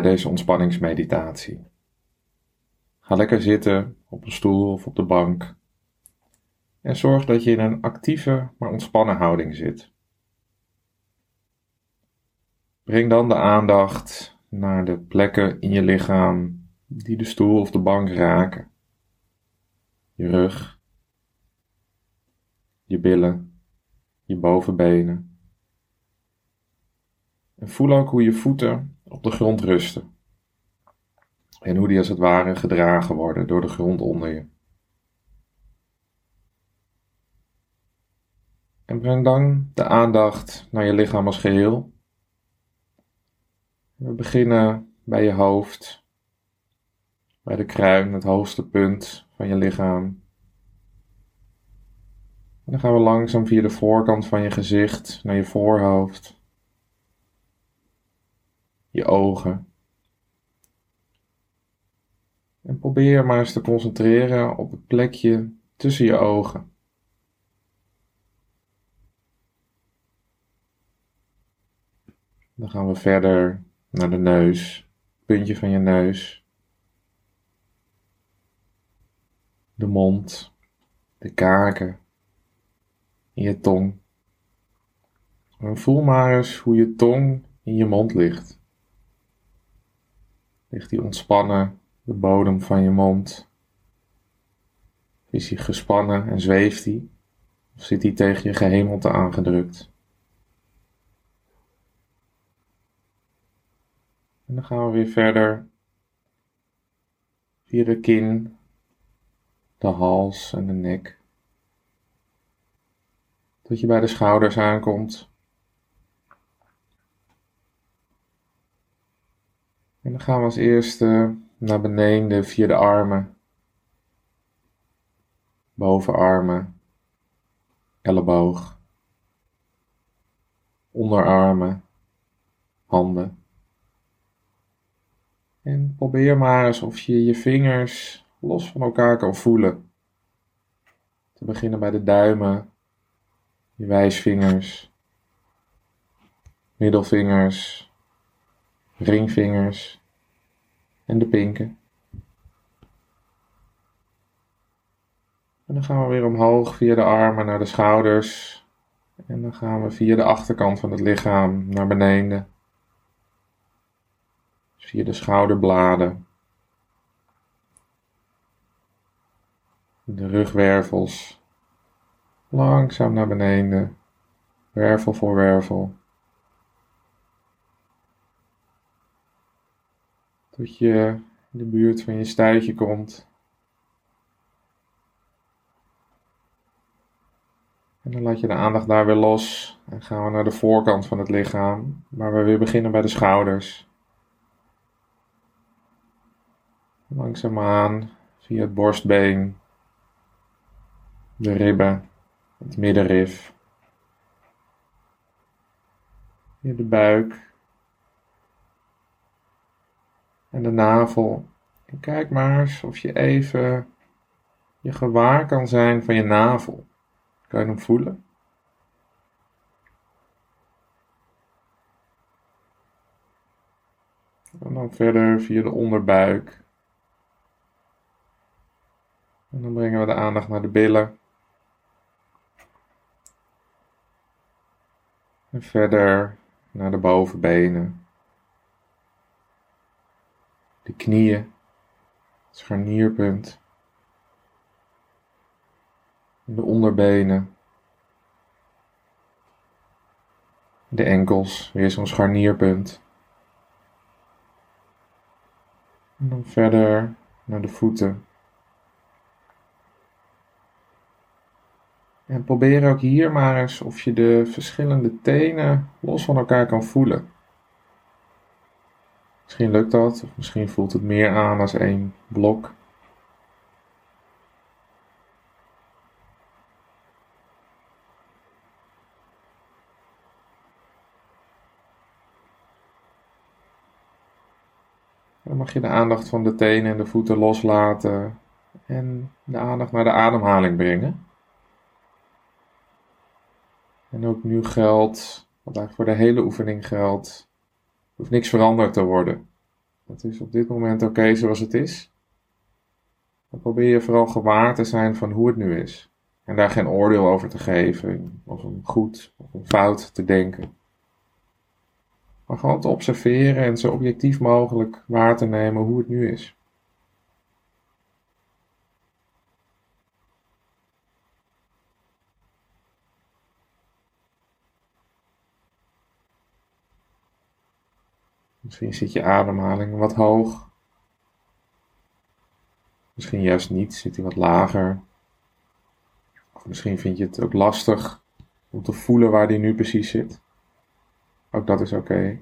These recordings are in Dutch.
bij deze ontspanningsmeditatie. Ga lekker zitten op een stoel of op de bank en zorg dat je in een actieve maar ontspannen houding zit. Breng dan de aandacht naar de plekken in je lichaam die de stoel of de bank raken. Je rug, je billen, je bovenbenen. En voel ook hoe je voeten op de grond rusten. En hoe die als het ware gedragen worden door de grond onder je. En breng dan de aandacht naar je lichaam als geheel. We beginnen bij je hoofd, bij de kruin, het hoogste punt van je lichaam. En dan gaan we langzaam via de voorkant van je gezicht naar je voorhoofd, je ogen. En probeer maar eens te concentreren op het plekje tussen je ogen. Dan gaan we verder naar de neus, puntje van je neus, de mond, de kaken, je tong. Voel maar eens hoe je tong in je mond ligt. Ligt die ontspannen de bodem van je mond? Is hij gespannen en zweeft hij? Of zit hij tegen je gehemelte aangedrukt? En dan gaan we weer verder via de kin, de hals en de nek. Tot je bij de schouders aankomt. En dan gaan we als eerste naar beneden via de armen, bovenarmen, elleboog, onderarmen, handen. En probeer maar eens of je je vingers los van elkaar kan voelen. Te beginnen bij de duimen, je wijsvingers, middelvingers, ringvingers en de pinken. En dan gaan we weer omhoog via de armen naar de schouders. En dan gaan we via de achterkant van het lichaam naar beneden via de schouderbladen, de rugwervels, langzaam naar beneden, wervel voor wervel. Tot je in de buurt van je stuitje komt. En dan laat je de aandacht daar weer los en gaan we naar de voorkant van het lichaam, waar we weer beginnen bij de schouders. Langzaamaan via het borstbeen, de ribben, het middenrif, via de buik en de navel. En kijk maar eens of je even je gewaar kan zijn van je navel. Kan je hem voelen? En dan verder via de onderbuik. En dan brengen we de aandacht naar de billen. En verder naar de bovenbenen. De knieën. Het scharnierpunt. De onderbenen. De enkels, weer zo'n scharnierpunt. En dan verder naar de voeten. En probeer ook hier maar eens of je de verschillende tenen los van elkaar kan voelen. Misschien lukt dat, of misschien voelt het meer aan als één blok. Dan mag je de aandacht van de tenen en de voeten loslaten en de aandacht naar de ademhaling brengen. En ook nu geldt, wat eigenlijk voor de hele oefening geldt, hoeft niks veranderd te worden. Het is op dit moment oké zoals het is. Dan probeer je vooral gewaar te zijn van hoe het nu is. En daar geen oordeel over te geven, of een goed of een fout te denken. Maar gewoon te observeren en zo objectief mogelijk waar te nemen hoe het nu is. Misschien zit je ademhaling wat hoog. Misschien juist niet, zit hij wat lager. Of misschien vind je het ook lastig om te voelen waar die nu precies zit. Ook dat is oké.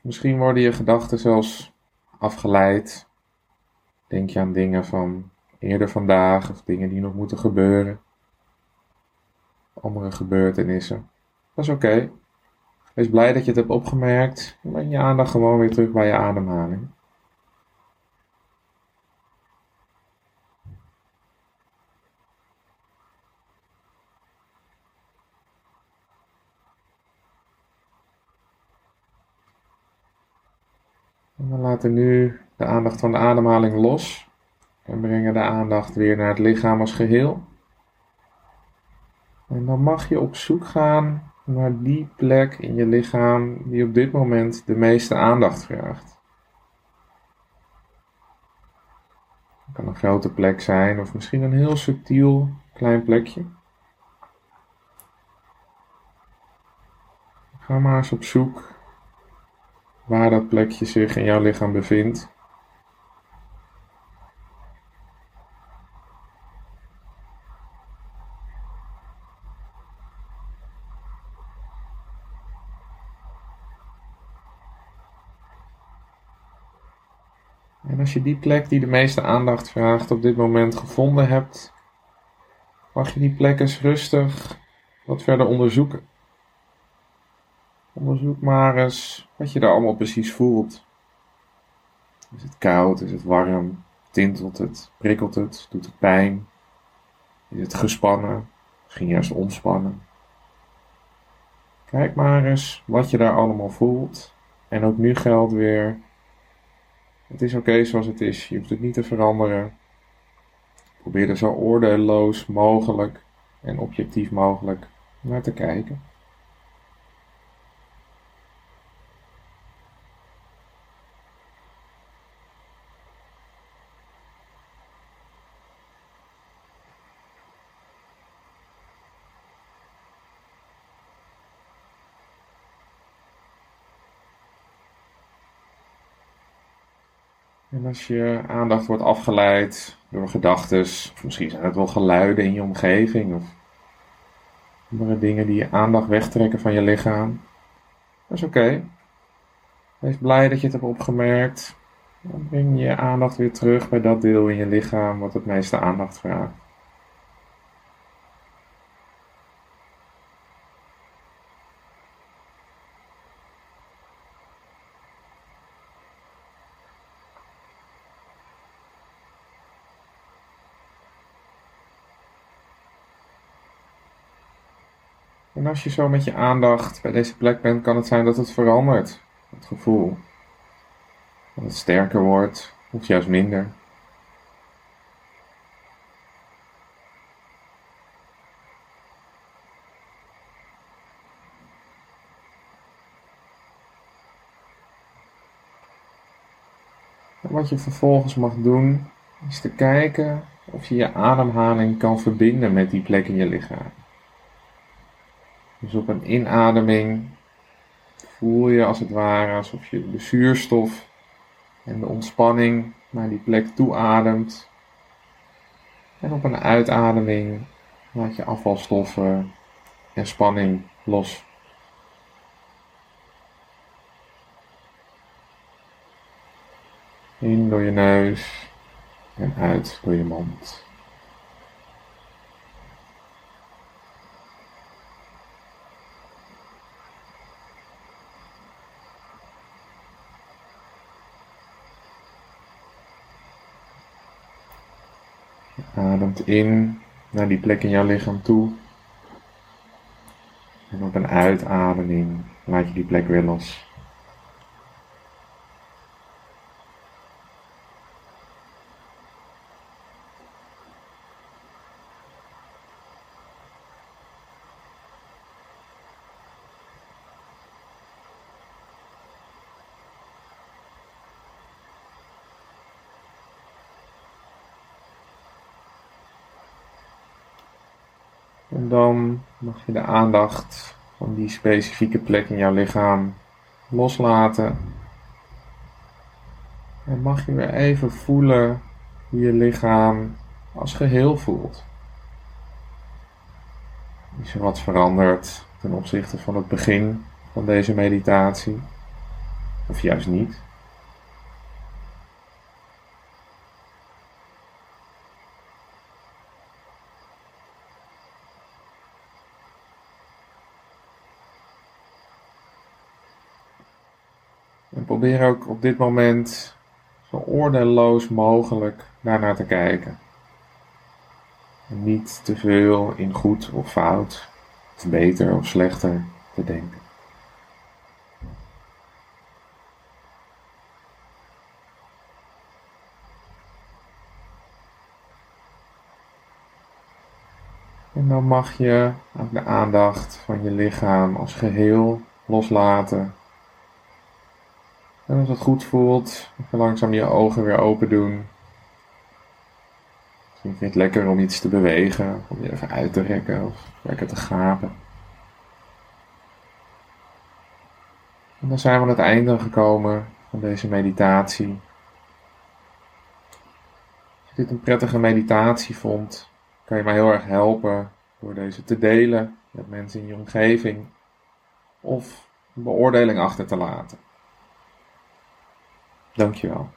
Misschien worden je gedachten zelfs afgeleid. Denk je aan dingen van eerder vandaag of dingen die nog moeten gebeuren. Andere gebeurtenissen. Dat is oké. Wees blij dat je het hebt opgemerkt. En breng je aandacht gewoon weer terug bij je ademhaling. En we laten nu de aandacht van de ademhaling los. En brengen de aandacht weer naar het lichaam als geheel. En dan mag je op zoek gaan naar die plek in je lichaam die op dit moment de meeste aandacht vraagt. Het kan een grote plek zijn of misschien een heel subtiel klein plekje. Ga maar eens op zoek waar dat plekje zich in jouw lichaam bevindt. Als je die plek die de meeste aandacht vraagt op dit moment gevonden hebt, mag je die plek eens rustig wat verder onderzoeken. Onderzoek maar eens wat je daar allemaal precies voelt. Is het koud? Is het warm? Tintelt het? Prikkelt het? Doet het pijn? Is het gespannen? Misschien juist ontspannen? Kijk maar eens wat je daar allemaal voelt. En ook nu geldt weer het is oké zoals het is. Je hoeft het niet te veranderen. Probeer er zo oordeelloos mogelijk en objectief mogelijk naar te kijken. En als je aandacht wordt afgeleid door gedachten, of misschien zijn het wel geluiden in je omgeving, of andere dingen die je aandacht wegtrekken van je lichaam, dat is oké. Wees blij dat je het hebt opgemerkt. Dan breng je aandacht weer terug bij dat deel in je lichaam wat het meeste aandacht vraagt. En als je zo met je aandacht bij deze plek bent, kan het zijn dat het verandert. Het gevoel. Dat het sterker wordt, of juist minder. En wat je vervolgens mag doen, is te kijken of je je ademhaling kan verbinden met die plek in je lichaam. Dus op een inademing voel je als het ware alsof je de zuurstof en de ontspanning naar die plek toe ademt. En op een uitademing laat je afvalstoffen en spanning los. In door je neus en uit door je mond. in naar die plek in jouw lichaam toe. En op een uitademing laat je die plek weer los. Dan mag je de aandacht van die specifieke plek in jouw lichaam loslaten. En mag je weer even voelen hoe je lichaam als geheel voelt. Is er wat veranderd ten opzichte van het begin van deze meditatie? Of juist niet? En probeer ook op dit moment zo oordeelloos mogelijk daarnaar te kijken. En niet te veel in goed of fout, beter of slechter te denken. En dan mag je ook de aandacht van je lichaam als geheel loslaten en als het goed voelt, langzaam je ogen weer open doen. Misschien vind je het lekker om iets te bewegen, om je even uit te rekken of lekker te gapen. En dan zijn we aan het einde gekomen van deze meditatie. Als je dit een prettige meditatie vond, kan je mij heel erg helpen door deze te delen met mensen in je omgeving of een beoordeling achter te laten. Dankjewel.